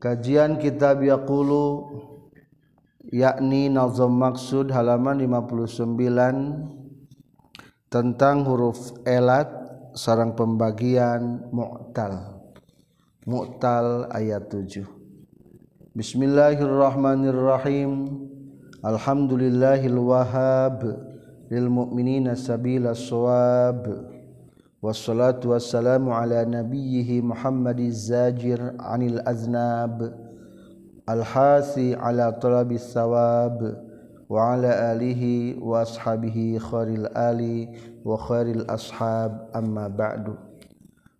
Kajian Kitab Yaqulu yakni nazam maksud halaman 59 tentang huruf elat sarang pembagian mu'tal. Mu'tal ayat 7. Bismillahirrahmanirrahim. Alhamdulillahil wahhab lil mu'minina sabila shawab. والصلاة والسلام على نبيه محمد الزاجر عن الأذناب الحاثي على طلب الثواب وعلى آله وأصحابه خير الآل وخير الأصحاب. أما بعد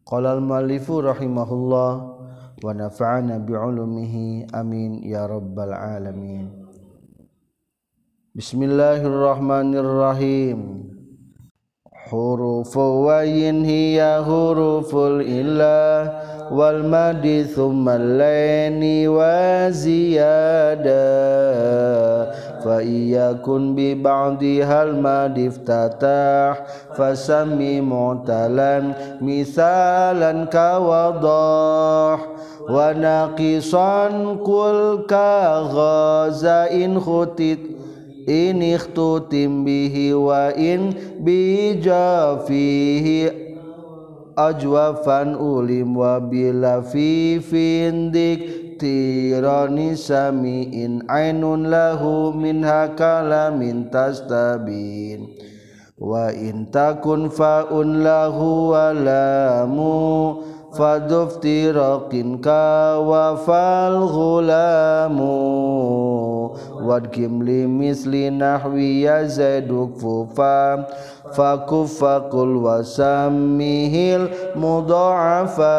قال المؤلف رحمه الله ونفعنا بعلومه. أمين يا رب العالمين. بسم الله الرحمن الرحيم. حروف وين هي حروف الإله والمد ثم اللين وزيادة فإن يكن ببعضها المد افتتح فسمي معتلا مثالا كوضاح وناقصا قل كغزا إن ختت إن اختتم به وإن بيجا فيه أجوفا أوليم وبلا في فندك تيراني سامي إن عين له منها كلام تستبين وإن تكن فاء له ولام فدفت رق كوفى الغلام وادكم لي مثل نحوي يا زيد وكفوفا فكف فقل وسمه المضاعفا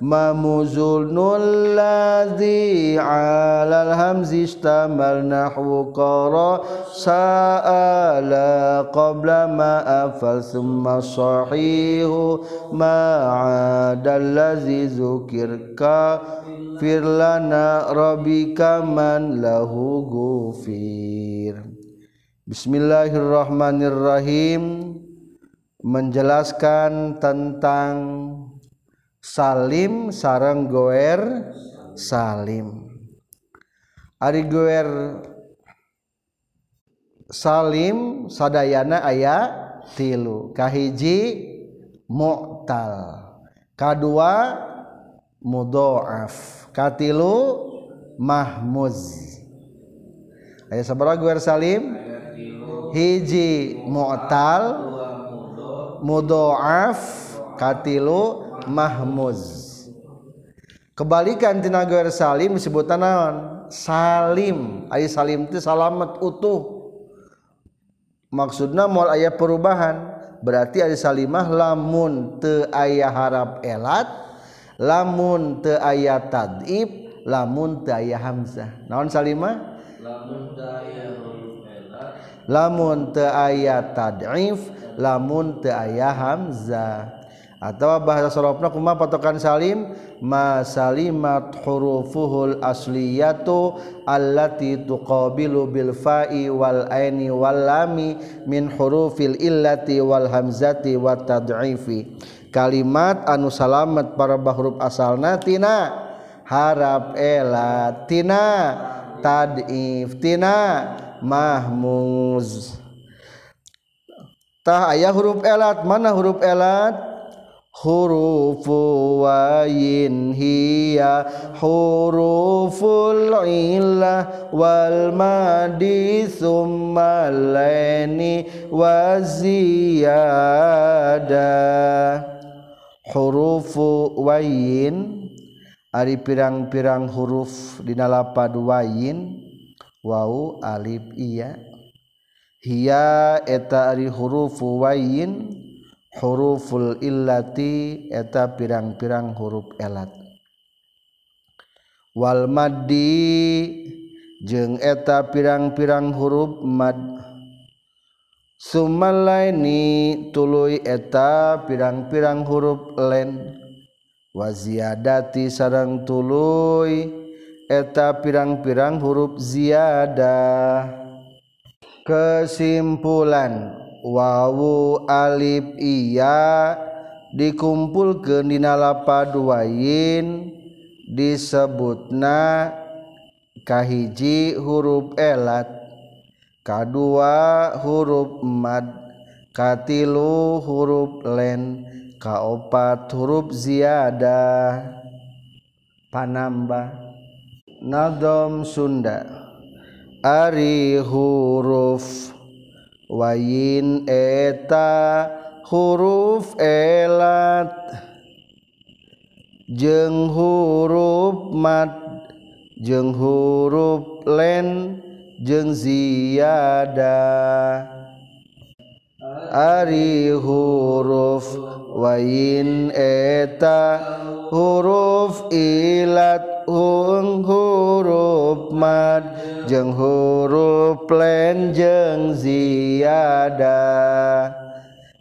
مموز النون الذي على الهمز اشتمل نحو قرا سأل قبل ما أفل ثم صحيح ما عاد الذي ذكر firlana rabbika man lahu gufir Bismillahirrahmanirrahim. Menjelaskan tentang Salim sarang goer Salim. Ari goer Salim sadayana ayat tilu. Kahiji mu'tal. Kadua mudhoaf katilu Mahmuz. Ayo sabaraha gue salim. Hiji mu'tal mudoaf katilu Mahmuz. Kebalikan tina gue salim sebutan naon? Salim. Ayo salim itu salamat utuh. Maksudnya mau ayat perubahan. Berarti ada salimah lamun te ayah harap elat lamun teu aya tadib lamun teu aya hamzah. Naon salimah lamun teu aya lamun teu aya tadif lamun teu aya hamzah. Atau bahasa sorofna kuma patokan salim? Ma salimat hurufuhul asliyatu allati tuqabilu bil fa'i wal aini wal lami min hurufil illati wal hamzati wat tad'ifi kalimat anu salamet para huruf asalna tina. Harap elat tina. Tad'if tina. Mahmuz. Tah aya huruf elat mana huruf elat? Hurufu wayin hiya huruful illah wal madi summa laini wa hurufu wayin Ari pirang-pirang huruf dina lapad wayin wau Alif iya. Hia eta ari hurufu wayin huruful illati eta pirang-pirang huruf elat. Wal maddi jeung eta pirang-pirang huruf mad sumalaini tuluy eta pirang-pirang huruf len. Waziadati sarang tuluy eta pirang-pirang huruf ziyadah kesimpulan wawu alif iya dikumpulkeun dina lapad wayin disebutna kahiji huruf elat. Kadua huruf mad katilu huruf len kaopat huruf ziyada panambah. Nadom Sunda. Ari huruf wayin eta huruf elat. Jeng huruf mat jeng huruf len jeung ziyada. Ari huruf wain eta. Huruf ilat hung huruf mad. Jeung huruf len jeung ziyada.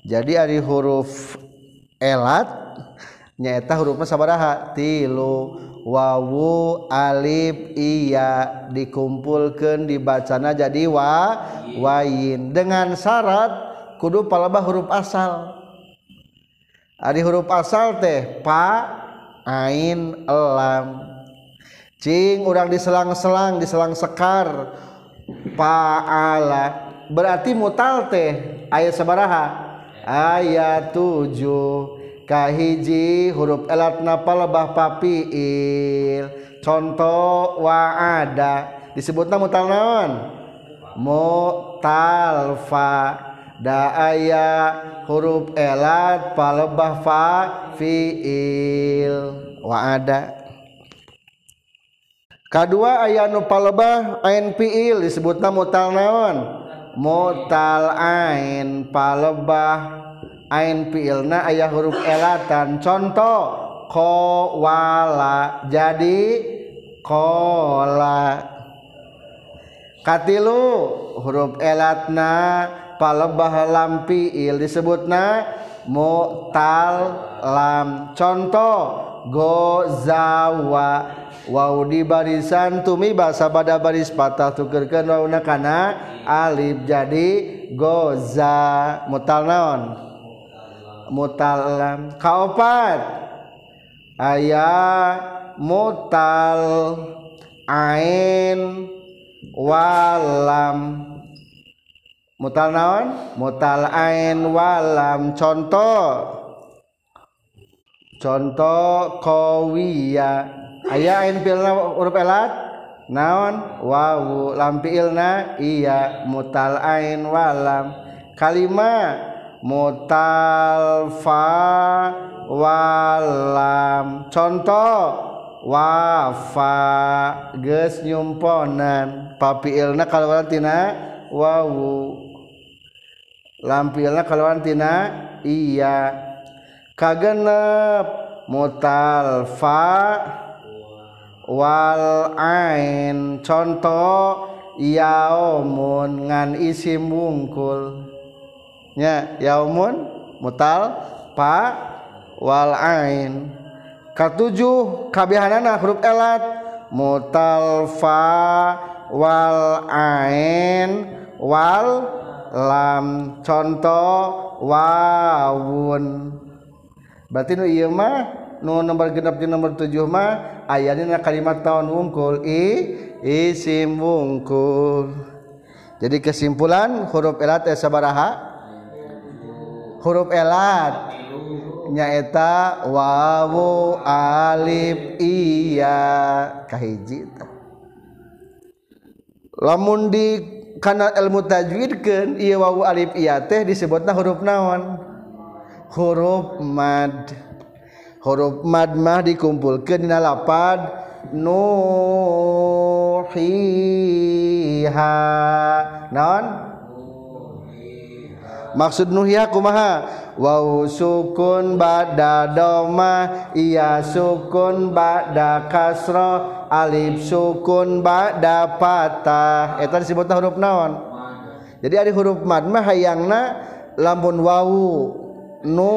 Jadi ari huruf elat nyaeta hurufnya sabaraha tilu. wawu alif iya dikumpulkan dibacana jadi wa wain dengan syarat kudu palebah huruf asal. Adi huruf asal teh pa ain elam. Cing orang diselang-selang diselang sekar. Paala berarti mutal teh ayat sabaraha. Ayat tujuh. kahiji huruf elat napal lebah papiil contoh wa ada disebut mutal naon? Mutalfa. Daaya huruf elat palebah fa fiil wa ada kedua aya nu palebah ain fiil. Disebut namu naon? Mutal ain palebah ain fiilna aya huruf elatan contoh qawala jadi kola. Katilu huruf elatna palebah lam fiil disebutna mutal lam contoh gozawa. Wow di barisan tumi bahasa pada baris patah tukerkan wawna kana alif jadi goza. Mutal naon? mutalam. Kaopat? Ayah mutal ain walam. Mutal naon? Mutal ain walam. Contoh. Contoh kawiya aya ain pilna huruf elat? Naon? Wawu. Lampi ilna? Iya. Mutal ain walam. Kalimat mutalfa walam contoh wafa geus nyumponan. Papiilna kalawan tina wawu. Lampilna kalawan tina iya. Kagenep mutalfa wal ain. Contoh yaumun ngan isi mungkul nya yaumun mutal pa wal ain. Katujuh kabihanana huruf elat mutal fa wal ain wal lam contoh wawun. Berarti nu ieu mah nu nomor genep jeung nomor tujuh mah aya dina kalimat taun wungkul i isim wungkul. Jadi kesimpulan huruf elat teh sabaraha huruf elat. Nyaeta wawu alif iya. Kahiji lamun di kana ilmu tajwidkeun ieu wawu alif iya teh disebutna huruf naon? Huruf mad. Huruf mad mah dikumpulkeun dina lapad. Nuhiha. Naon? maksud nuhya kumaha? Wow sukun bada doma iya sukun bada kasro alif sukun bada patah. Eta disebutna huruf naon? Jadi ada huruf mad mah hayangna lamun wau nu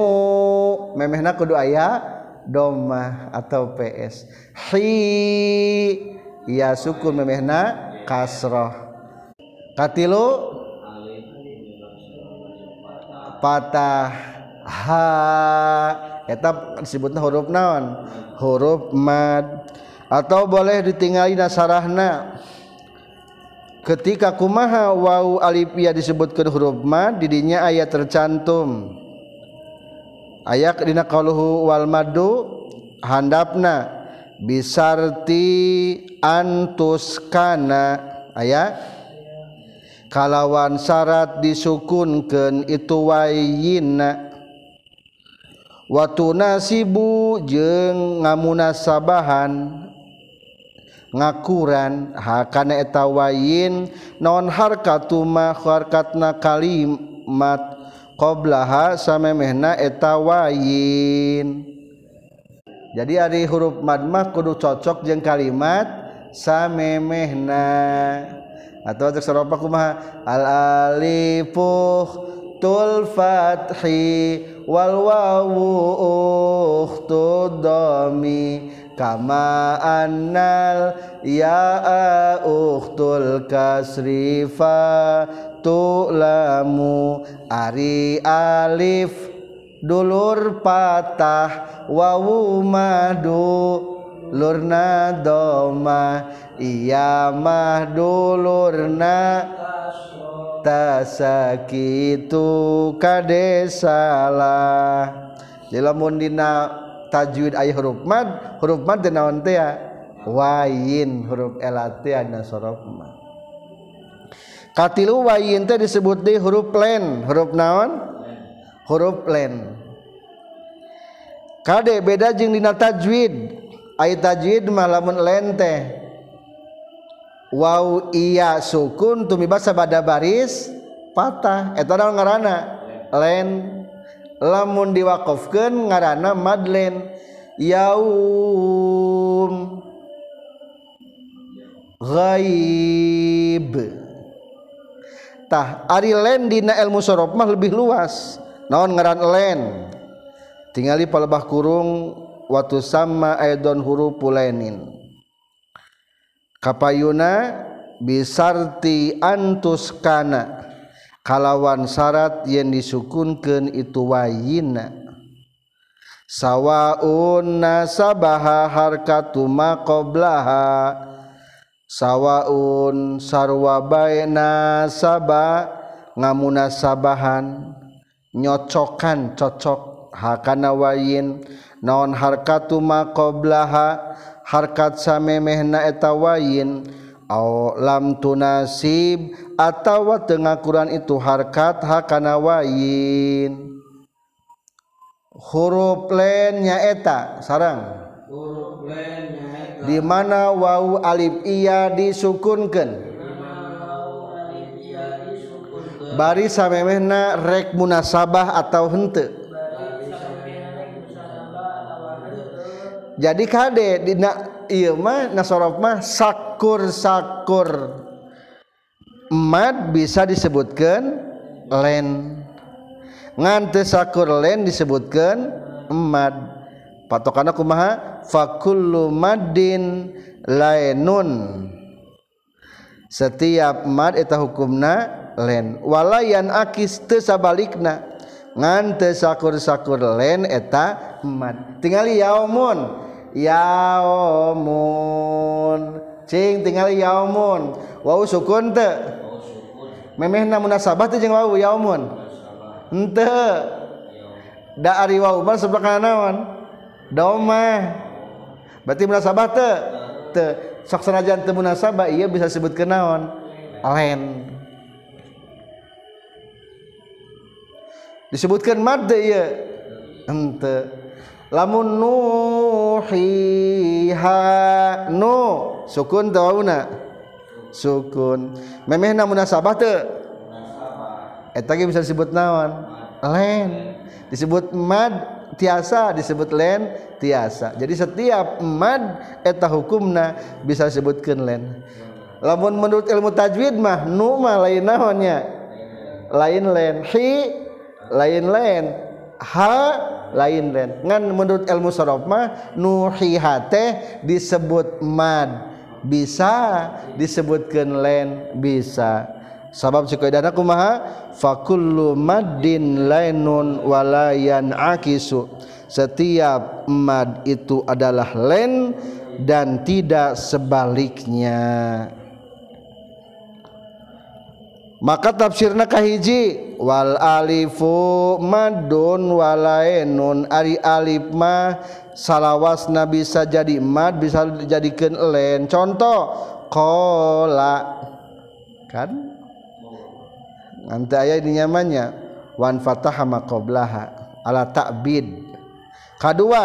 memehna kudu aya doma atau ps. Hi ya sukun memehna kasroh katilu patah ha. Eta disebutna huruf naon? Huruf mad. Atau boleh ditinggali nasarahna. Ketika kumaha wau alif ya disebutkeun huruf mad didinya ayat tercantum. Ayat dina qauluhu wal madu handapna. Bisarti antuskana. Ayat kalawan syarat disukunkan itu wayina watu nasibu jeng ngamunasabahan ngakuran hakana eta wayin non harkatu ma harkatna kalimat qablaha samemehna eta wayin. Jadi ari huruf mad mah kudu cocok jeung kalimat samemehna. Atau untuk seropa kumaha? Al alifuh tul fathi wal wawu ukhtud dami kama annal ya ukhtul kasri fa tu'lamu ari alif dulur patah wawu madu lurna doma iya mah dulurna. Tasakitu kade salah jadi lamun dina tajwid ayah huruf mad huruf mad teh naon teh wayin huruf elat teh anu sorof mad katilu wayin teh disebut di huruf len. Huruf naon? Huruf len. Kade beda jeung dina tajwid. ay tajid malamun lente wow iya sukun tumiba pada baris patah. Eta naon ngaranna? Len. Lamun diwakofkeun ngaranna madlen. Yaum ghaib. Tah ari len dina ilmu sorof mah lebih luas. Naon ngaran len? Tingali palebah kurung watu sama aidon huruf pulenin kapayuna bisarti antus kana. Kalawan syarat yang disukunkan itu wayina. Sawaun nasabaha harkatu maqoblaha sawaun sarwa sabah ngamunasabahan. Nyocokan cocok hakana wayin. Naon harkatuma qoblaha harkat samemehna eta wayin. Aw lam tunasib atawa teu ngakuran itu harkat hakana wayin. Huruf len nyaeta sarang. Huruf len nyaeta di mana wau alif iya disukunkeun? Bari samemehna rek munasabah atau henteu. jadi kade dina ieu mah nasorof mah sakur sakur mad bisa disebutkan len. Ngan sakur len disebutkan mad. Patokana kumaha fakullu madin lainun. Setiap mad eta hukumna len. Walayan akis teu sabalikna. Ngan teu sakur-sakur len eta mad. Tingali yaumun. yaumun. Cing tinggal yaumun. Wau sukun te. Memeh namun munasabah teh jeung wau yaumun. Henteu da ari wau mah sebelah kana naon? Doma berarti munasabah te. Te. Sok sanajan teu munasabah ieu bisa sebut kenaon len disebutkan mad ieu. Henteu lamun nuhiha nu sukun tauna sukun. Memeh na munasabah teu? Eta ge bisa disebut naon? Len. Disebut mad tiasa. Disebut len tiasa. Jadi setiap mad eta hukumna bisa disebutkeun len. Lamun menurut ilmu tajwid mah nu mah lain naonnya? Lain len. Hi lain len. Ha lain len ngan menurut ilmu sorof mah nuhihate disebut mad. Bisa disebutkan len bisa. Sabab sukaku maha fakul Madin lainunwalayan akisu setiap Mad itu adalah lain dan tidak sebaliknya maka tafsirna kahiji. Wal alifu madun walaenun ari alif mah salawasna bisa jadi mad bisa dijadikan len. Contoh kola. Kan? Nanti ayat ini nyamannya wan fataha maqoblaha ala ta'bid. Kedua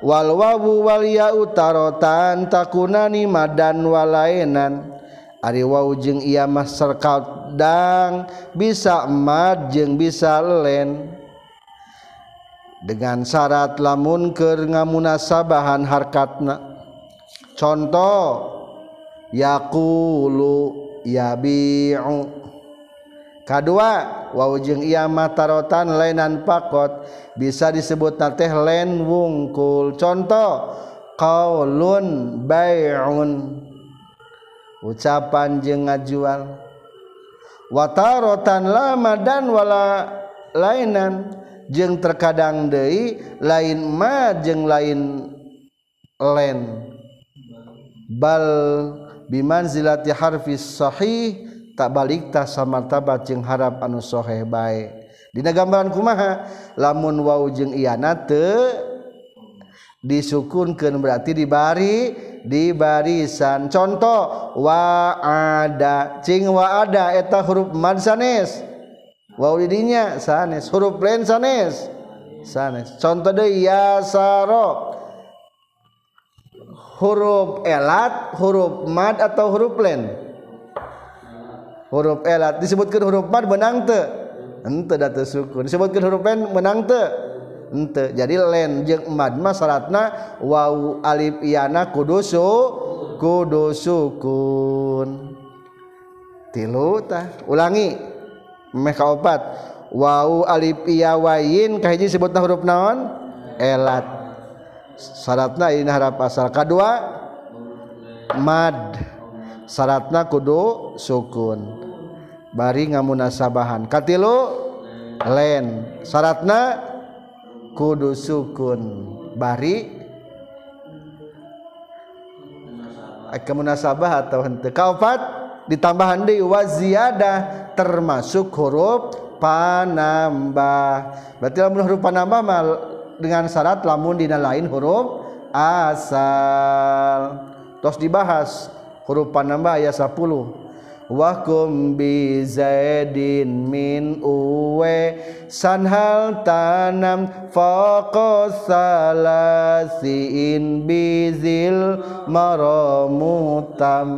wal wawu wal ya'u tarotan takunani madan walainan Ari wau jeung ia mah serkadang bisa emat jeung bisa len. Dengan syarat lamun keur ngamunasabahan harkatna. Contoh yaqulu yabi'u. Kedua, wau jeung ia mah tarotan lainan pakot bisa disebut teh len wungkul. Contoh qaulun bai'un ucapan je ngajual. Watarotan lama dan wala lainan jeng terkadang deui lain ma jeung lain len. Bal biman zilati harfis sahih tak balik tak samartabat jeng harap anu soheh baik dina gambaran kumaha? Lamun wau jeng iana te disukunkan berarti dibari di barisan. Contoh wa ada. Cing wa ada. Eta huruf mad sanes. Wa didinya sanes. Huruf lain sanes. Sanes. Contoh deui yasaro huruf elat huruf mad atau huruf lain? Huruf elat. Disebutkan huruf mad menang teu. Henteu da sukun disebutkan huruf lain menang ente. Jadi len jeung mad mah syaratna wau alif iana kudu su sukun tilu tah. Ulangi. Meh kaopat wau alif iya wain kahiji sebutna huruf naon? Elat. Syaratna ini harap asal. Kadua mad. Syaratna kudu sukun bari ngamunasabahan. Katilu len. Syaratna kudu sukun. Bari? Kemunasabah atau henteu? Kaopat? Ditambahan deui wa ziyadah termasuk huruf panambah. Berarti lamun huruf panambah mal dengan syarat lamun dina lain huruf asal. Terus dibahas huruf panambah ayat 10 wakum bi zaidin min uwe sanhal tanam faqas salasiin bizil maramutam.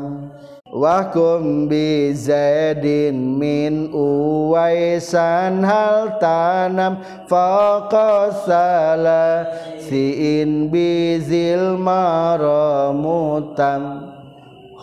Wakum bi zaidin min uwe sanhal tanam faqas salasiin bizil maramutam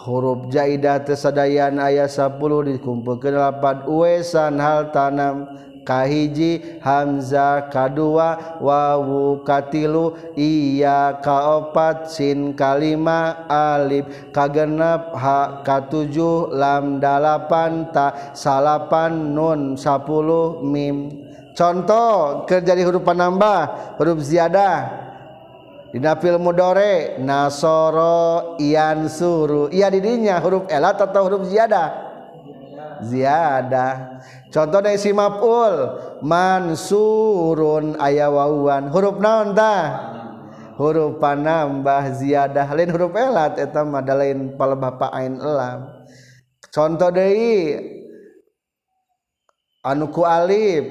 huruf jaidah tesadayan ayat 10 dikumpulkan lapan uesan hal tanam. Kahiji hamza kadua wawu katilu iya kaopat sin kalima alif kagenap ha katujuh lam dalapan ta salapan nun sapuluh mim. Contoh kerja di huruf penambah huruf ziyadah. Dina fil mudore nasoro ian suru. Iya didinya huruf elat atau huruf ziyadah? Ziyadah. Contohnya isi maf'ul mansurun aya wawuan. Huruf naon tah? Huruf panambah ziyadah lain huruf elat eta mah lain palebah ain elam. Contoh deui anuku alif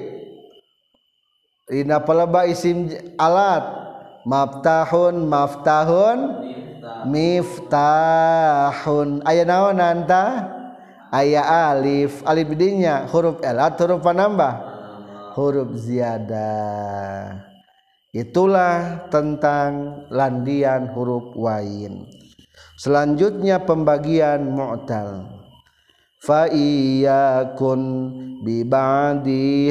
Dina palebah isim alat maftahun maftahun miftahun. Aya naon anta aya alif. Alif dinya huruf elat huruf panambah huruf ziyadah. Itulah tentang landian huruf wain. Selanjutnya pembagian mu'tal fa iyakun bi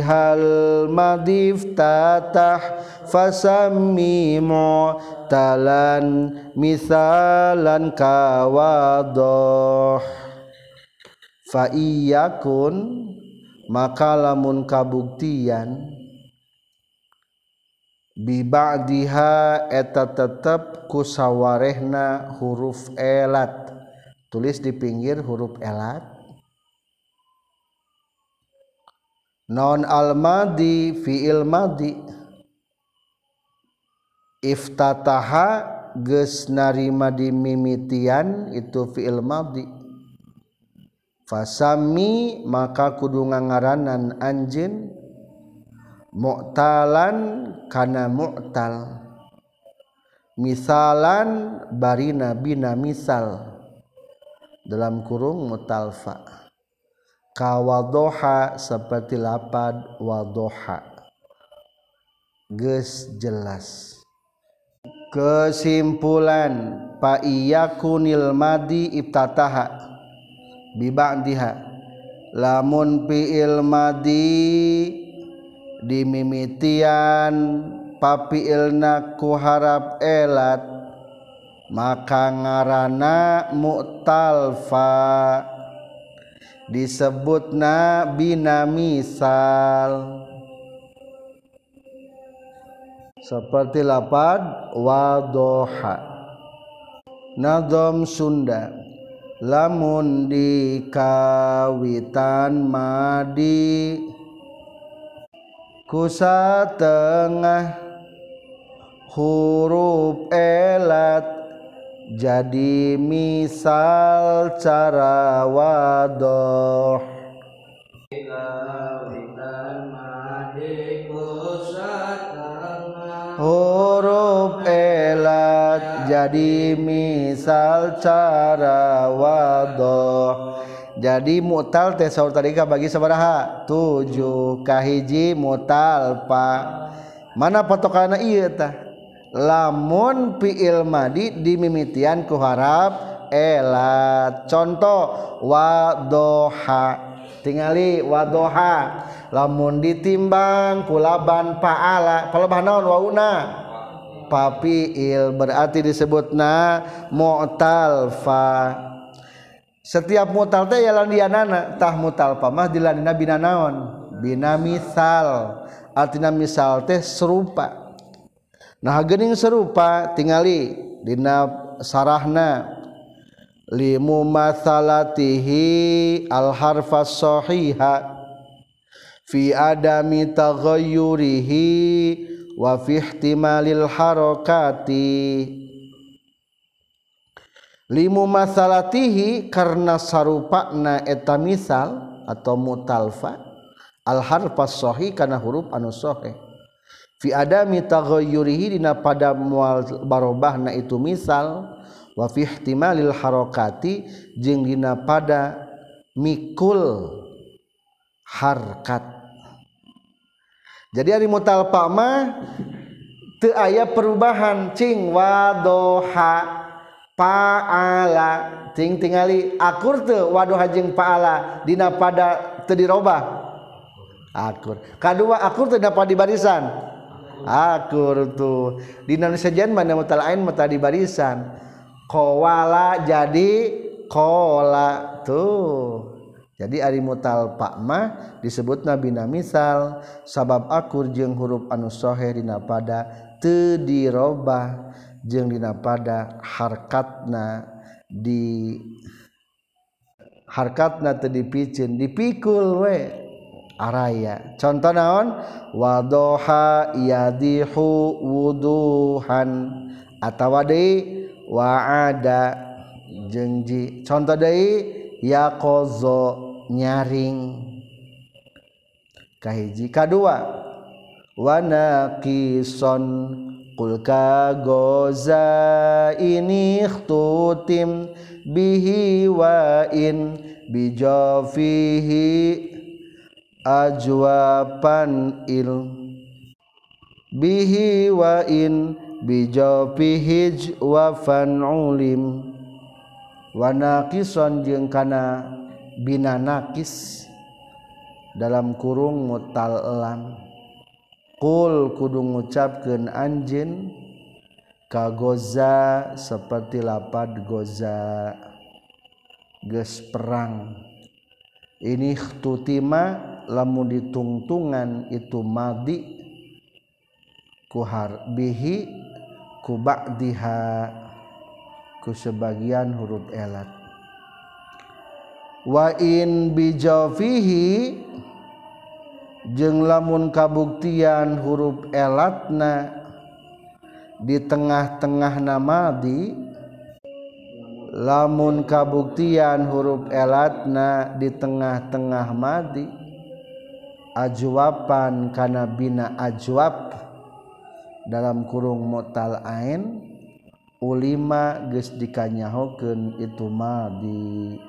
hal madif tatah fasammi mu'talan misalan kawadoh. Faiyakun maka lamun kabuktian biba'diha eta tetep kusawarehna huruf elat. Tulis di pinggir huruf elat non almadi fiil madi. Iftataha geus narima di mimitian itu fiil madi. Fasami maka kudu ngaranan anjin. Mu'talan kana mu'tal. Misalan barina bina misal. Dalam kurung mutalfa' kawadoha seperti lapad wadoha geus jelas. Kesimpulan pa iyakunil madi ibtataha. Biba'diha. Lamun fi'il madi dimimitian papiilna ku harap elat maka ngarana mu'talfa disebutna bina misal seperti lapad wadoha. Nadom Sunda. Lamun di kawitan madi. Kusa tengah huruf elat jadi misal cara wadoh. Huruf elat jadi misal cara wadoh. Jadi mutal teh saur tadi bagi sabaraha? Tujuh. Kahiji mutal pak. Mana patokanna iya tah lamun fiil madi dimimitian ku harap elat contoh wadoha. Tingali wadoha. Lamun ditimbang kulaban paala palaban naon wauna? Papiil berarti disebutna mu'tal fa setiap mutal teh yalan dia nana tah mutal pamah dilanina bina naon? Bina misal. Artinya misal teh serupa nah gening serupa tingali dina sarahna. Limu masalatihi al harfas sahiha. Fi adami taghayyurihi wa fi ihtimalil harakati. Limu masalatihi karena sarupana eta misal atau mutalfa al harfas sahih kana huruf anu sahih fi adami taghayyurihi dina pada mual barobahna itu misal wa fi ihtimalil harakati jeung dina pada mikul harkat. Jadi ari mutal mah teu aya perubahan cing wadoha paala ting tingali akur teu wadoha jeung paala dina pada teu dirobah. Akur. Kadua akur teu dapat di barisan akur tuh. Di Indonesia jan mana mutal ain mata di barisan. Kowala jadi kola tuh. Jadi ari mutal pakma disebut nabi misal sabab akur jeung huruf anu sohe dina pada teu dirobah jeung dina pada harkatna di harkatna teu dipicin dipikul we. Araya. Contoh naon? Wadoha yadihu wuduhan. Atawa deui waada. Jengji. Contoh deui yaqozo nyaring. Kahiji kadua. Wana kison kul kagoza ini ikhtutim bihi wa in bijafihi ajwapan il bihi wa in bijafihi wafan ulim. Wana kison jeung kana bina nakis dalam kurung mutal elam kul kudu ngucapkeun anjeun ka goza seperti lapad goza geus perang ini tutima lamun ditungtungan itu madi kuhar bihi kubakdiha ku sebagian huruf elat. Wa in bijafihi jeung lamun kabuktian huruf elatna di tengah-tengah namadi lamun kabuktian huruf elatna di tengah-tengah madi ajwapan kana bina ajwab dalam kurung mutal ain ulima geus dikanyahokeun itu madi.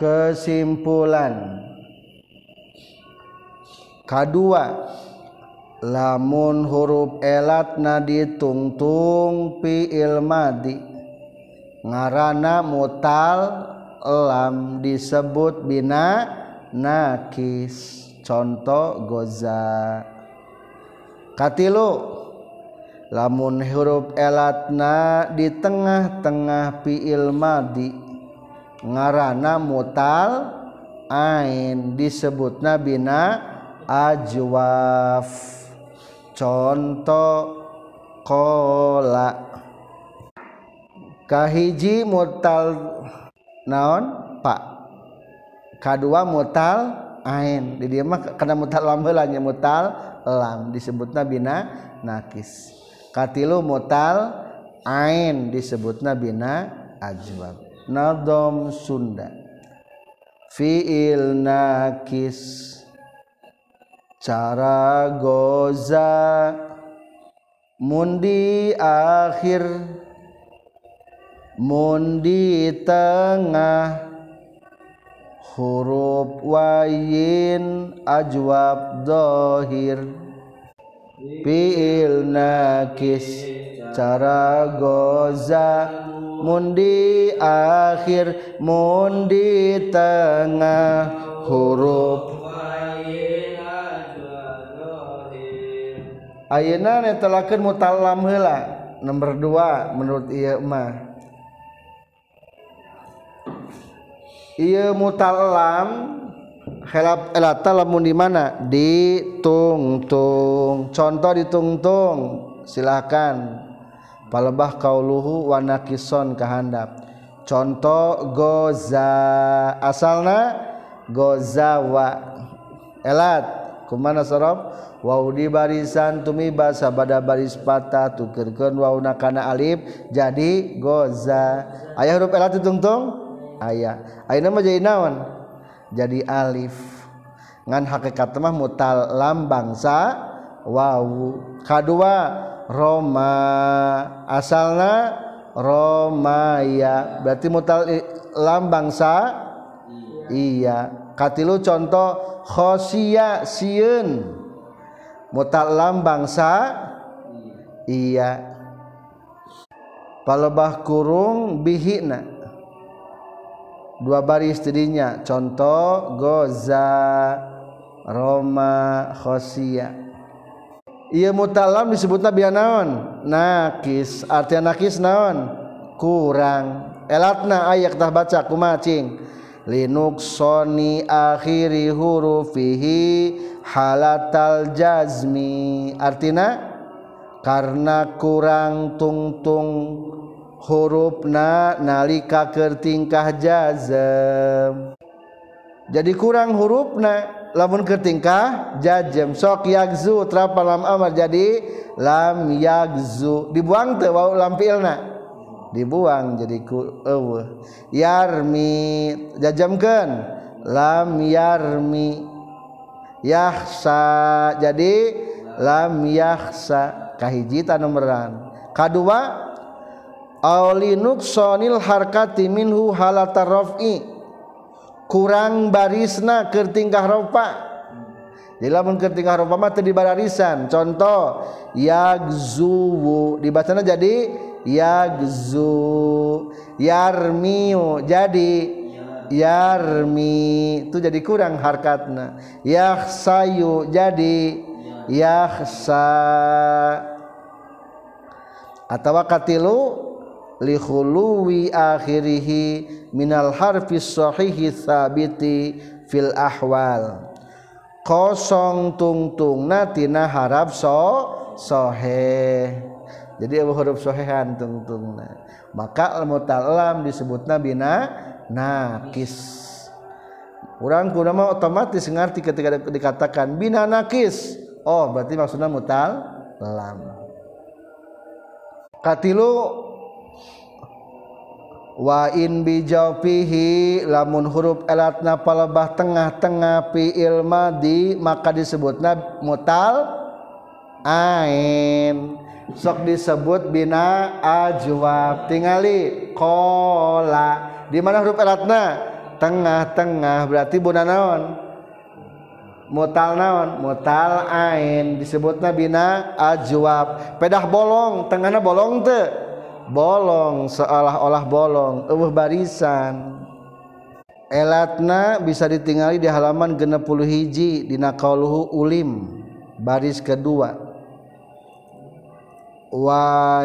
Kesimpulan. Kedua lamun huruf elatna ditungtung fi'il madi ngarana mutal lam disebut bina nakis. Contoh goza. Katilu lamun huruf elatna di tengah-tengah fiil madi ngarana mutal ain disebut nabina ajwaf. Contoh kola kahiji mutal naon? Pak. Kadua mutal ain. Di dia mah karena mutal lam heulanya mutal lam. Disebutna bina nakis. Katilu mutal ain. Disebutna bina ajwab. Nadom sunda. Fiil nakis. Cara goza. Mundi akhir mundi tengah huruf wayin ajwab dohir. Fiil nakis cara goza. Mundi akhir mundi tengah huruf Ayeuna netelakeun mutalam heula nomor 2 menurut ieu mah Ieu mutalam helap elata lamun di mana? Di tungtung contoh di tungtung silakan palebah kauluhu wa nakison kahandap contoh goza. Asalna gozawa elat. Kumana sorob Wow di barisan tumiba sabada baris patah tukerkeun wauna kana alif. Jadi goza. Ayah huruf elat tungtung ayah. Ayeuna mah jadi naon? Jadi alif. Ngan hakikat mah mutal lam bangsa wawu. Kadua roma. Asalna romaya. Berarti mutal lam bangsa? Iya. Katilu contoh khosia sieun. Mutal lam bangsa? Iya. Palebah kurung bihina dua baris tadinya. Contoh goza roma khosia iya mutalam disebutna biar naon nakis artinya nakis naon? Kurang. Elatna ayak tah baca kumacing. Linuk soni akhiri hurufihi halatal jazmi. Artina karena kurang tungtung hurufna nalika keur tingkah jazam jadi kurang hurufna lamun kertingkah jazm sok yagzu terapa lam amar jadi lam yagzu. Dibuang teu wau lam fi'ilna dibuang jadi ku eueuh. Yarmi jajamkeun lam yarmi yahsa jadi lam yahsa kahiji tanomeran kadua nuksonil harkati minhu halata raf'i kurang barisna keur tingkah rofa. Jadi lamun keur tingkah rofa mah teu dibararisan contoh yagzuwu. Dibacana jadi yagzu yarmiu. Jadi yarmi. Itu jadi kurang harkatna. Yahsayu jadi yahsa atawa katilu lihuluwi akhirihi minal harfis sahihi sabiti fil ahwal. Kosong tungtung natina harap so sohe jadi abu huruf sohehan tungtung maka al mutalam disebut nabina nakis. Orang kuna mah otomatis ngerti ketika dikatakan bina nakis. Oh berarti maksudnya mutal lam katilu wain bijaupihi lamun huruf elatna palebah tengah-tengah fiil madi maka disebutna mutal ain. Sok disebut bina ajwab. Tingali kola. Di mana huruf elatna? Tengah-tengah. Berarti buna naon? Mutal naon? Mutal ain. Disebutna bina ajwab. Pedah bolong. Tengahna bolong teu bolong seolah-olah bolong eueuh barisan. Elatna bisa ditingali di halaman genep puluh hiji dina qauluhu ulim baris kedua. Wa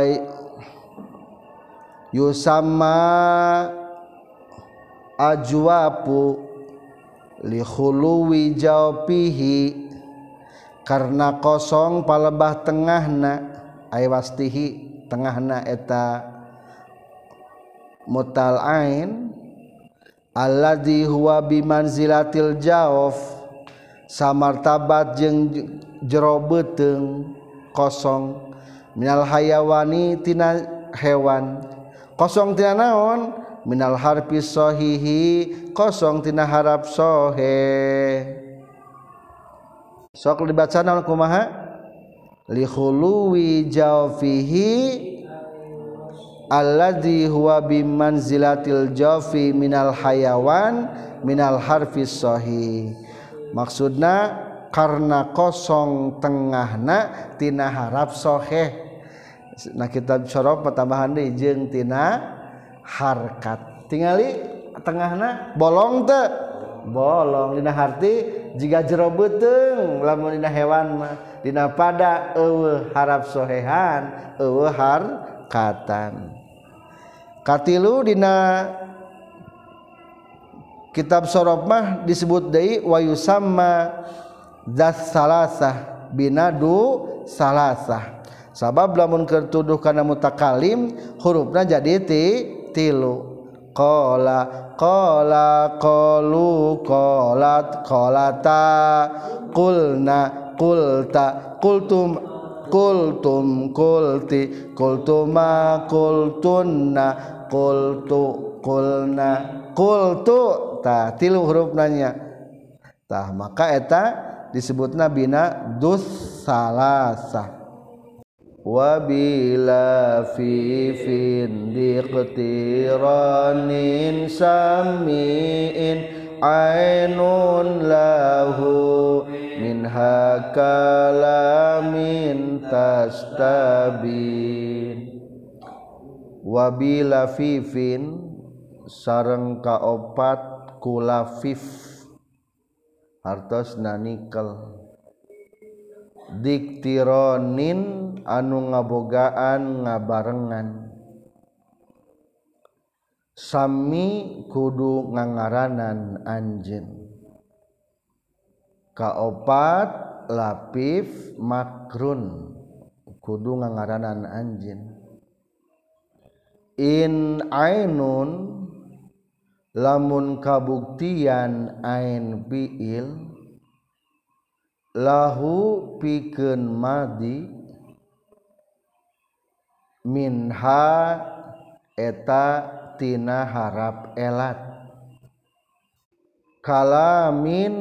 yusama ajwapu li khuluwi jawpihi karena kosong palebah tengahna aywastihi tengahna eta mutal ain alladzi huwa bimanzilatil jawf samartabat jeung jero beuteung kosong. Minal hayawani tina hewan kosong tina naon? Minal harfi sahihi kosong tina harap sohe. Sok dibaca naon kumaha? lihului jawfihi alladhi huwa bimanzilatil jawfi minal hayawan minal harfi sahih maksudna karena kosong tengahna tina harap soheh. Nah kita syaraf pertambahan deui jeung tina harkat. Tingali tengahna bolong teu bolong dina harti jika jero beuteung lamun dina hewan mah. Dina pada eueuh harap sohehan eueuh harkatan katilu dina kitab sorof mah disebut deui wa yusamma dzat salasah binadu salasah. Sabab lamun kertuduh kana mutakalim hurufna jadi ti tilu. Qala qala qalu qalat qalata qulna kulta kultum kultum kulti kultuma kultunna kultu kulna kultu tah tilu huruf nanya. Tah maka eta disebutna bina dus salasa. Wabila fi fin diqtiranin samiin ainun lahu minha kalamin tastabin. Wabila fifin sareng kaopat kulafif. Hartos nanikel diktironin anu ngabogaan ngabarengan. Sami kudu ngangaranan anjeun kaopat lapif makrun. Kudu ngaranan anjin in ainun lamun kabuktian ain fiil lahu pikeun madi minha eta tina harap elat. Kalamin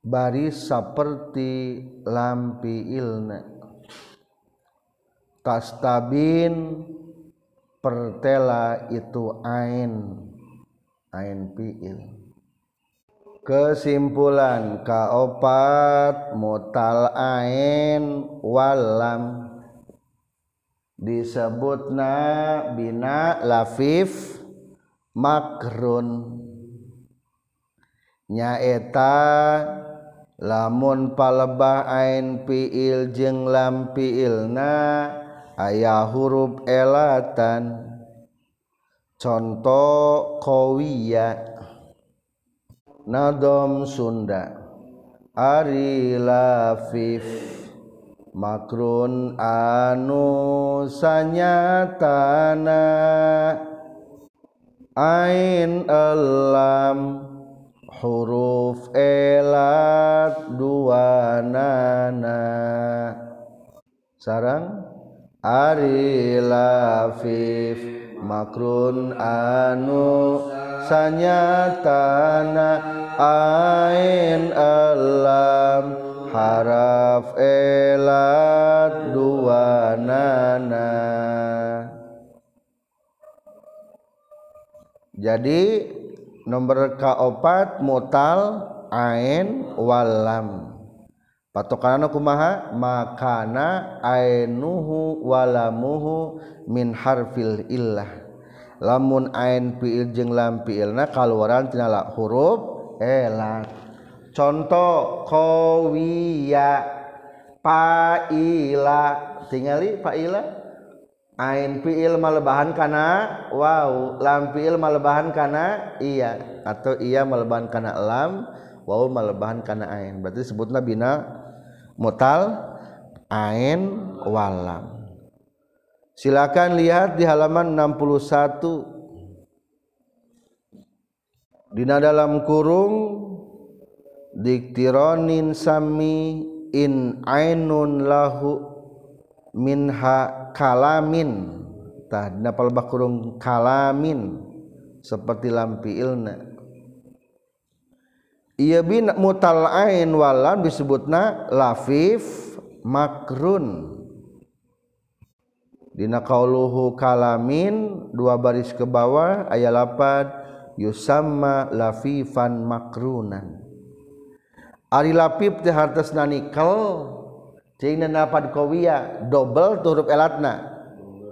baris seperti lampi ilna. Kastabin pertela itu ain. Ain fiil. Kesimpulan kaopat mutal ain walam. Disebutna bina lafif makrun. Nyaeta lamun palebah ain fiil jeung lam fiilna ayah huruf elatan. Contoh kowiya. Nadom Sunda. Ari lafif. Makrun anu sanyatana. Ain elam huruf elat dua nana. Sarang? Ari lafif makrun anu sanyatana ain alam haraf elat dua nana. Jadi nomor kaopat mutal ain walam. Patokan kumaha? Makana ainuhu walamuhu min harfil illah. Lamun ain fiil jeung lam fiilna kaluaran tina huruf elat contoh qawiya paila tingali paila ain fiil malebahan kana wow lam fiil malebahan kana iya. Atau iya malebahan kana lam wow malebahan kana ain. Berarti sebutna bina mutal ain walam. Silakan lihat di halaman 61 dina dalam kurung diktironin sami in ainun lahu minha kalamin. Tah dina palebah kurung kalamin. Seperti lampi ilna. Iya bin mutal ain walam disebutna lafif makrun. Dina qauluhu kalamin dua baris ke bawah aya lapad yusamma lafifan makrunan. Ari lapif teh hartosna nikel nafad kowiya double turup elatna.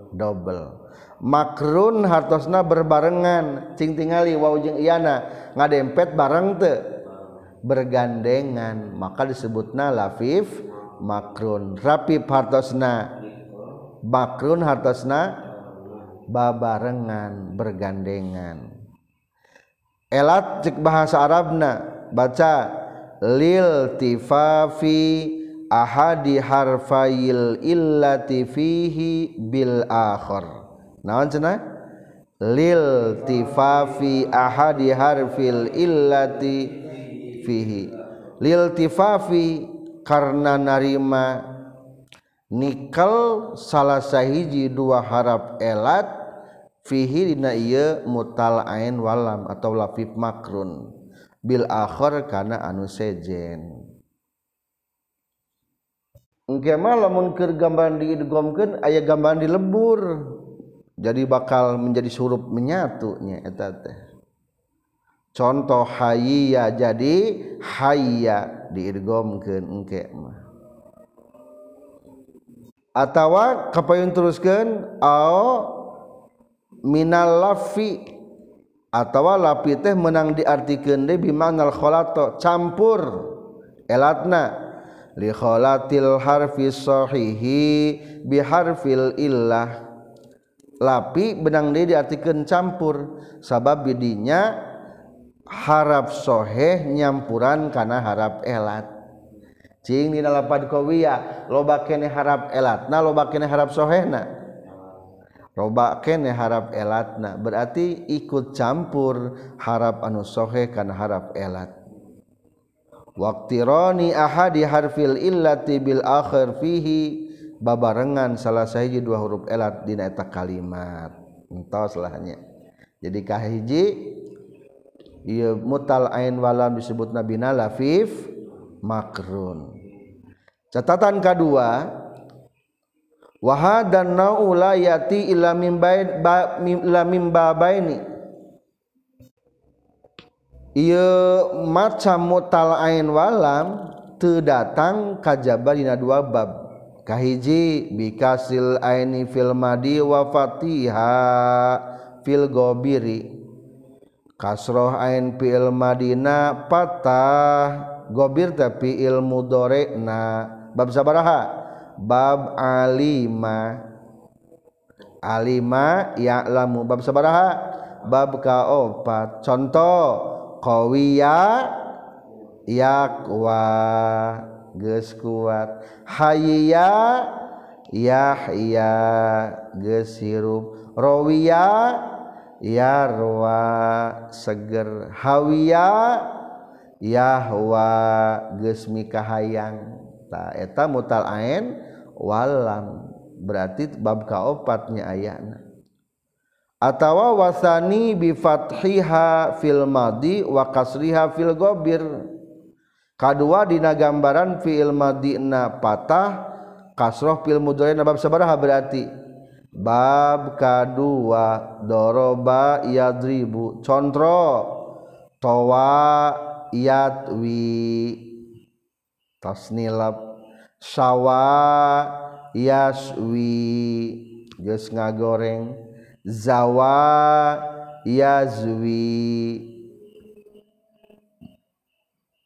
Double makrun hartosna berbarengan. Cing tingali wau jeung iyana ngadempet bareng teu. Bergandengan maka disebutna lafif makrun. Rapif hartosna bakrun hartosna babarengan bergandengan. Elat cek bahasa Arabna baca lil tifafi ahadi harfail illati fihi bil akhir naon cenah? Lil tifafi ahadi harfil illati liltifafi karena narima nikel salah sahiji dua harap elat fihi dina ieu mutal ain walam atau lafif makrun. Bil akhir kana anu sejen engke mah lamun keur gambaran diidghamkeun aya gambaran dilebur jadi bakal menjadi surup menyatu nya eta teh. Contoh hayya jadi hayya diirgomkeun engke mah. Atawa kapayun teruskeun au minal lafi atawa lafi teh menang diartikeun deui bimanal khalato campur elatna likholatil harfi sahihi biharfil illah. Lapi benang dia diartikan campur. Sabab bidinya harap soheh nyampuran karena harap elat. Cing dina lapad loba kene harap elatna loba kene harap sohehna loba kene harap elatna berarti ikut campur harap anu soheh karena harap elat. waktironi ahadi harfil illati bil akhir fihi. Babarengan salah sahiji dua huruf elat dina eta kalimat. Entos lahnya jadi kahiji ieu mutal ain walam disebut nabi nalafif makrun. Catatan kedua wahad dan naula yati ila mim bain ila mim babaini ieu macam mutal ain walam teu datang kajaba dina dua bab. Kahiji bikasil aini fil madi wa fatiha fil gobiri. Kasroh ain fi'il madina patah gobir tapi ilmu dorek na bab sabaraha? Bab alima. Alima ya'lamu. Bab sabaraha? Bab kaopat. Contoh qawiya yaqwa geus kuat. Hayya yahya geus hirup. Rawiya yarwa seger. Hawiya yahwa geus mikahayang. Ta eta mutal ain walam. Berarti bab kaopatnya ayana. Atawa wasani bi fathiha fil madi wa kasriha fil gobir. Kadua dina gambaran fiil madina patah kasroh fil mudhari bab sabaraha berarti. Bab kadua doroba yadribu. Contro towa yatwi tasnilab. Sawa yaswi. Geus ngagoreng zawa yazwi.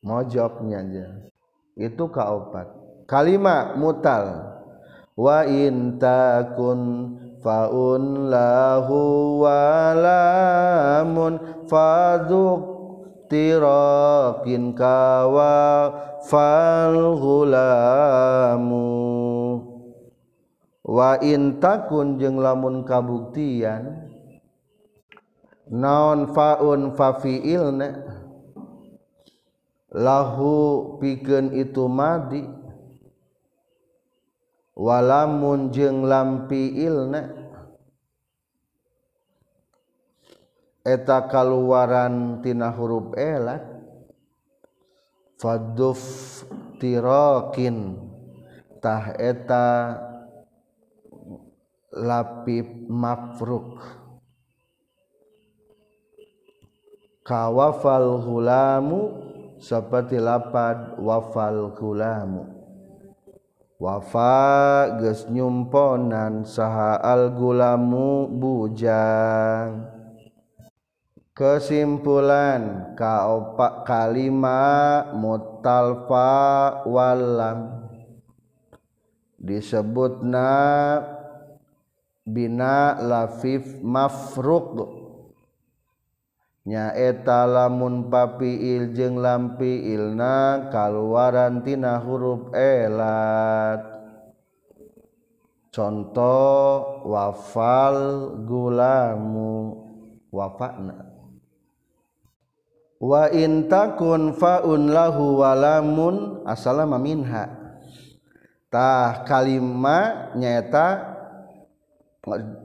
Mojoknya aja. Itu kaopat. Kalimat mutal. Wa in takun faun lahu walamun faduk tirakin kawa fal gulamu wain takun jeung lamun kabuktian naon faun fafiilna lahu pikeun itu madi walamun jeung lampi ilna eta kaluaran tina huruf elat faduf tirakin tah eta lapip mafruk. Kawafal hulamu seperti lapad wafal gulamu wafa geus nyumponan saha al gulamu bujang. Kesimpulan kaopak kalima mutalfa walam. Disebutna bina lafif mafruq nyaeta lamun papiil jeung lampi ilna kaluarantina huruf elat contoh wafal gulamu. Wafakna wa intakun faun lahu walamun asalama minha. Tah kalima nyaeta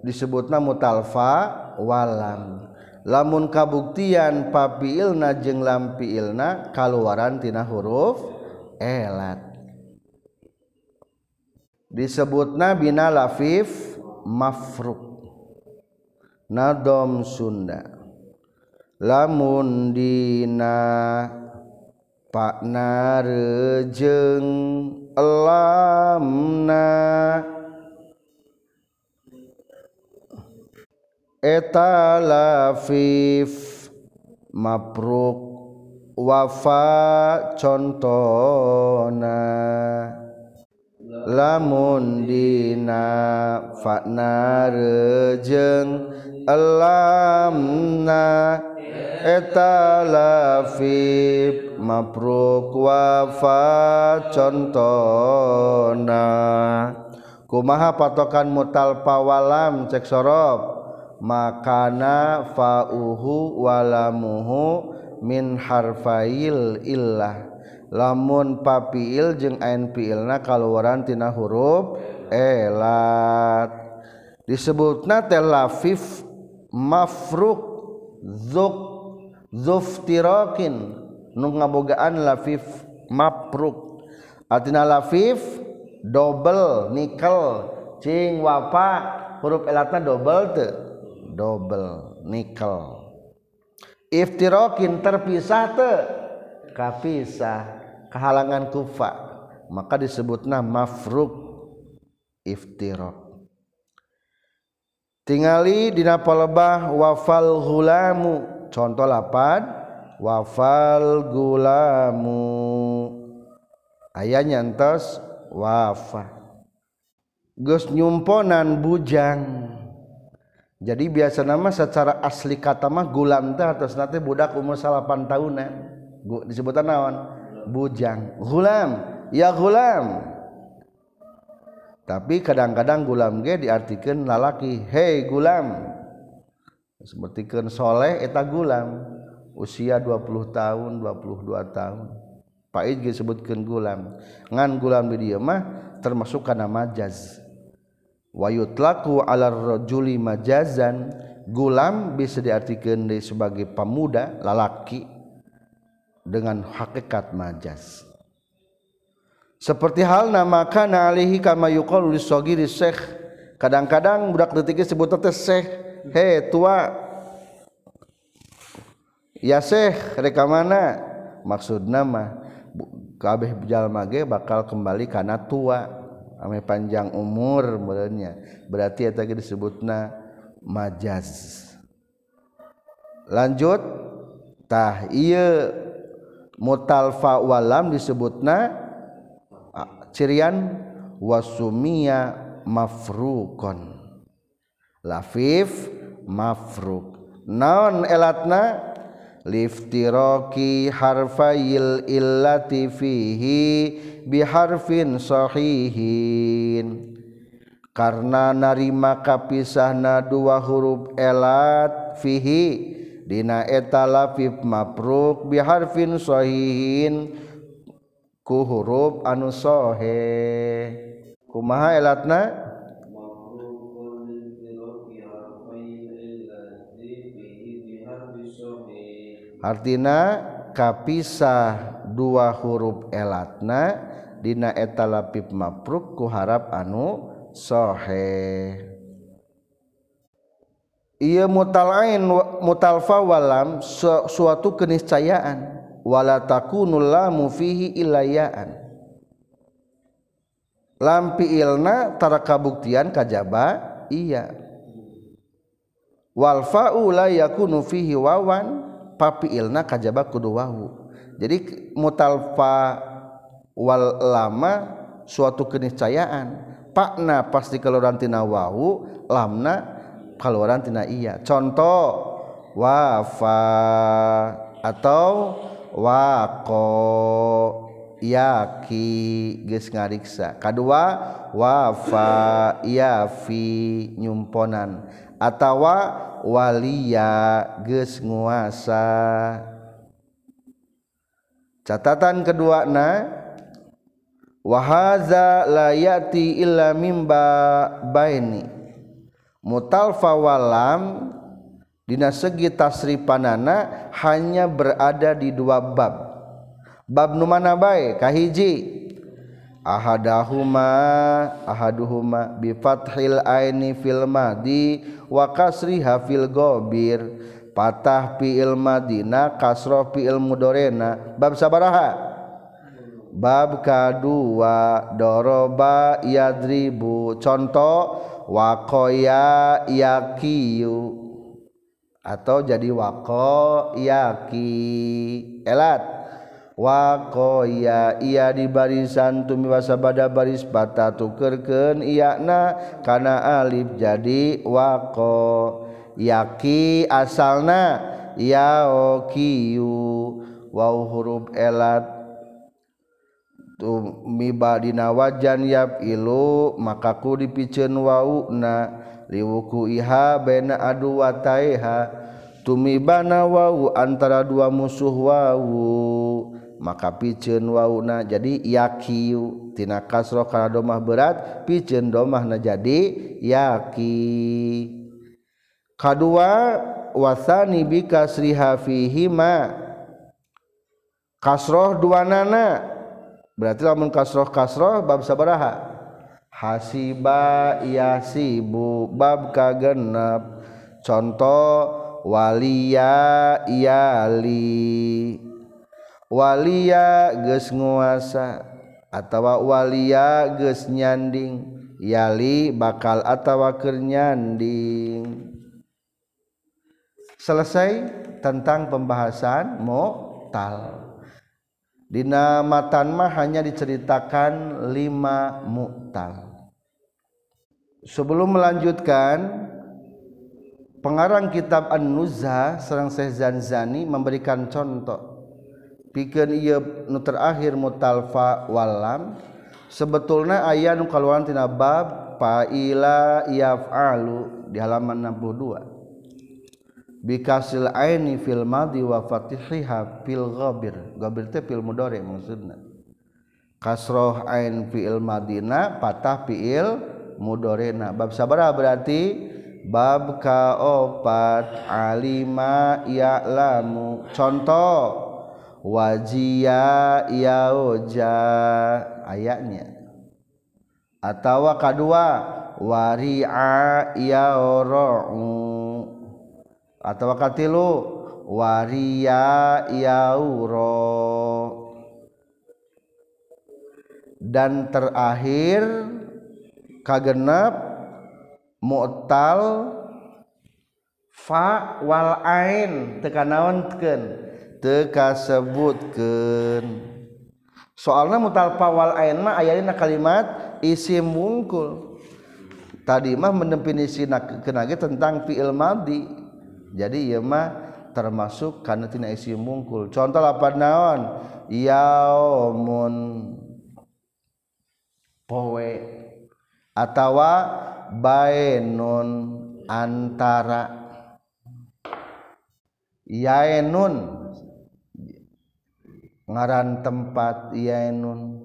disebutna mutalfa walam. Lamun kabuktian papi ilna jeung lampi ilna kaluaran tina huruf elat. Disebutna bina lafif mafruk. Nadom sunda. Lamun dina pakna rejeng elamna eta lafif mapruk wafa contona. Lamun dina fakna rejeng elamna. Eta lafif mapruk wafa contona. Kumaha patokan mutal pawalam cek sorob makana fauhu walamuhu min harfail illah. Lamun papiil jeung ain piilna kaluaran tina huruf elat. Disebutna teh lafif mafruk zuk zuftirakin nu ngabogaan lafif mapruk artina lafif double nikel cing wapa. Huruf elatna double teu double nikel. Iftirokin terpisah te kapisah. Kehalangan kufa. Maka disebutna mafruk iftirok. Tingali dina palebah wafal gulamu. Contoh lapad wafal gulamu. Ayah nyantos wafa. Gus nyumponan bujang jadi biasa nama secara asli kata mah gulanta atas nanti budak umur salapan tahunan disebutan naon? Bujang. Gulam ya gulam tapi kadang-kadang gulam ge diartikan lalaki. Hei gulam seperti kan soleh eta gulam usia 20 tahun 22 tahun. Pak Ij disebutkan gulam ngan gulam di dia mah termasuk karena majaz wayutlaku ala rajuli majazan. Gulam bisa diartikan sebagai pemuda lalaki dengan hakikat majaz. Seperti hal nama kana alihi kama yuqalu lisagiri syekh. Kadang-kadang budak detik sebut teh syekh. He tua. Ya Syekh reka mana maksud nama kabeh jalma ge bakal kembali karena tua ame panjang umur merenya berarti eta ge disebutna majaz lanjut tah ieu mutalfa walam disebutna cirian wasumia mafrukon. Lafif mafruk. Naon elatna? liftiroki harfail illati fihi biharfin sahihin. Karena narima kapisahna dua huruf elat fihi dina eta lafif mapruk biharfin sahihin ku huruf anu sahih kumaha elatna? artina kapisah dua huruf elatna dina eta lapip mapruk ku harap anu sohe. Iya mutalain mutalfa walam su suatu keniscayaan. Wala takunul lamu fihi ilayaan. Lam ilna tara kabuktian kajaba iya. Wal fa'u la yakunu fihi wawan. papiilna kajaba kudu wahu. Jadi mutalfa wal lama suatu keniscayaan. Pakna pasti keluaran tina wahu lamna keluaran tina iya. Contoh wafa atau wako yaki geus ngariksa. Kadua wafa yafi nyumponan. Atawa walia geus nguasa. Catatan kedua na wahaza la yati illa mimba baini. Mutalfa walam dina segi tasrifanana hanya berada di dua bab. Bab nu mana bae? Kahiji ahadahuma ahaduhuma bi fathil aini fil madi wa kasriha fil gobir. Patah fi'il madina kasroh fi'il mudorena. Bab sabaraha? Bab kadua doroba yadribu. Contoh wakoya yakiyu. Atau jadi wako yaki. Elat wakoya ia di barisan tumiwasa bada baris patah tukerken iyakna kana alif jadi wako yaki asalna yaokiyu waw huruf elat tumi badina wajan yap ilu maka ku dipicen wau na liwuku iha bena adu wataiha tumi bana wau antara dua musuh wau. maka picen wauna jadi yakiu tina kasro kana domah berat picen domahna jadi yaki kadua wasani bi kasriha fihima. Kasroh dua nana berarti lamun kasroh kasroh bab sabaraha. Hasiba yasibu bab kagenep. Contoh walia yali walia geus nguasa atawa walia geus nyanding yali bakal atawa keur nyanding. Selesai tentang pembahasan mu'tal. Dina matan mah hanya diceritakan lima mu'tal. Sebelum melanjutkan pengarang kitab An-Nuzha serang Syekh Zanzani memberikan contoh pikeun ieu nu terakhir mutalfa walam sebetulna aya nu kaluaran tina bab faila yaf'alu di halaman 62 bikasil aini fil madi wa fatihiha fil ghabir. Ghabir teh fil mudhari maksudna. Kasroh ain fiil madina patah fiil mudorena bab sabara ah berarti? Bab kaopat alima ya'lamu contoh wajia yaoja ayatnya atau kedua waria yaoro'u atau katilu waria yauro dan terakhir kagenap mu'tal fa wal ain teka naonkeun teka sebutkeun soalna mutal wal ain mah ayana kalimat isim mungkul. Tadi mah mendefinisi kenage tentang fi'il madi jadi ieu mah termasuk kana tina isim mungkul. Contoh apa naon? Yaumun. Poe atawa baenun antara. Yaenun ngaran tempat yaun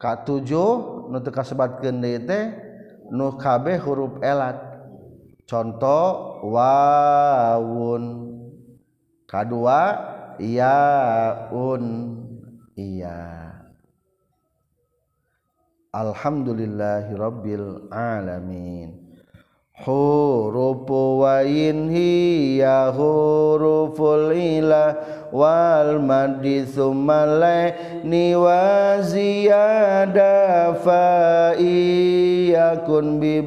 K7 nu kabeh huruf elat. Contoh wawun kadua yaun. Iya. Alhamdulillahirabbil alamin. Hurufu wa hiya huruful ila wal maddi thumma ni wa ziyada fa iyakun bi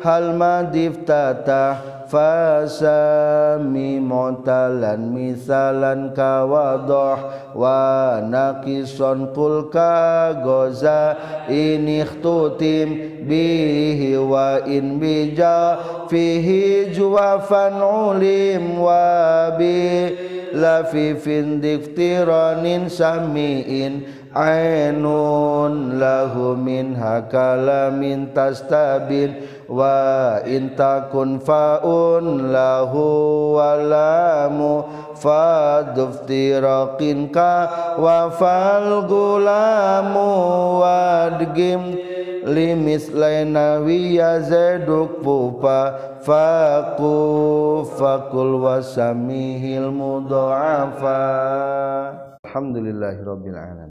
hal madif tatah fasami mu'talan misalan kawadah wa naqison qul ka goza in ikhtutim bihi wa in bija fihi juwafan ulim wa bi lafifin diftiranin samiin ainun lahu min hakala min tastabin wa intakun faun lahu walamu faduftiraqin ka wa fal gulamu wadgim limis laina wiya zeduk pupa faku fakul wasamihil mudha'afa. Alhamdulillahirabbil alamin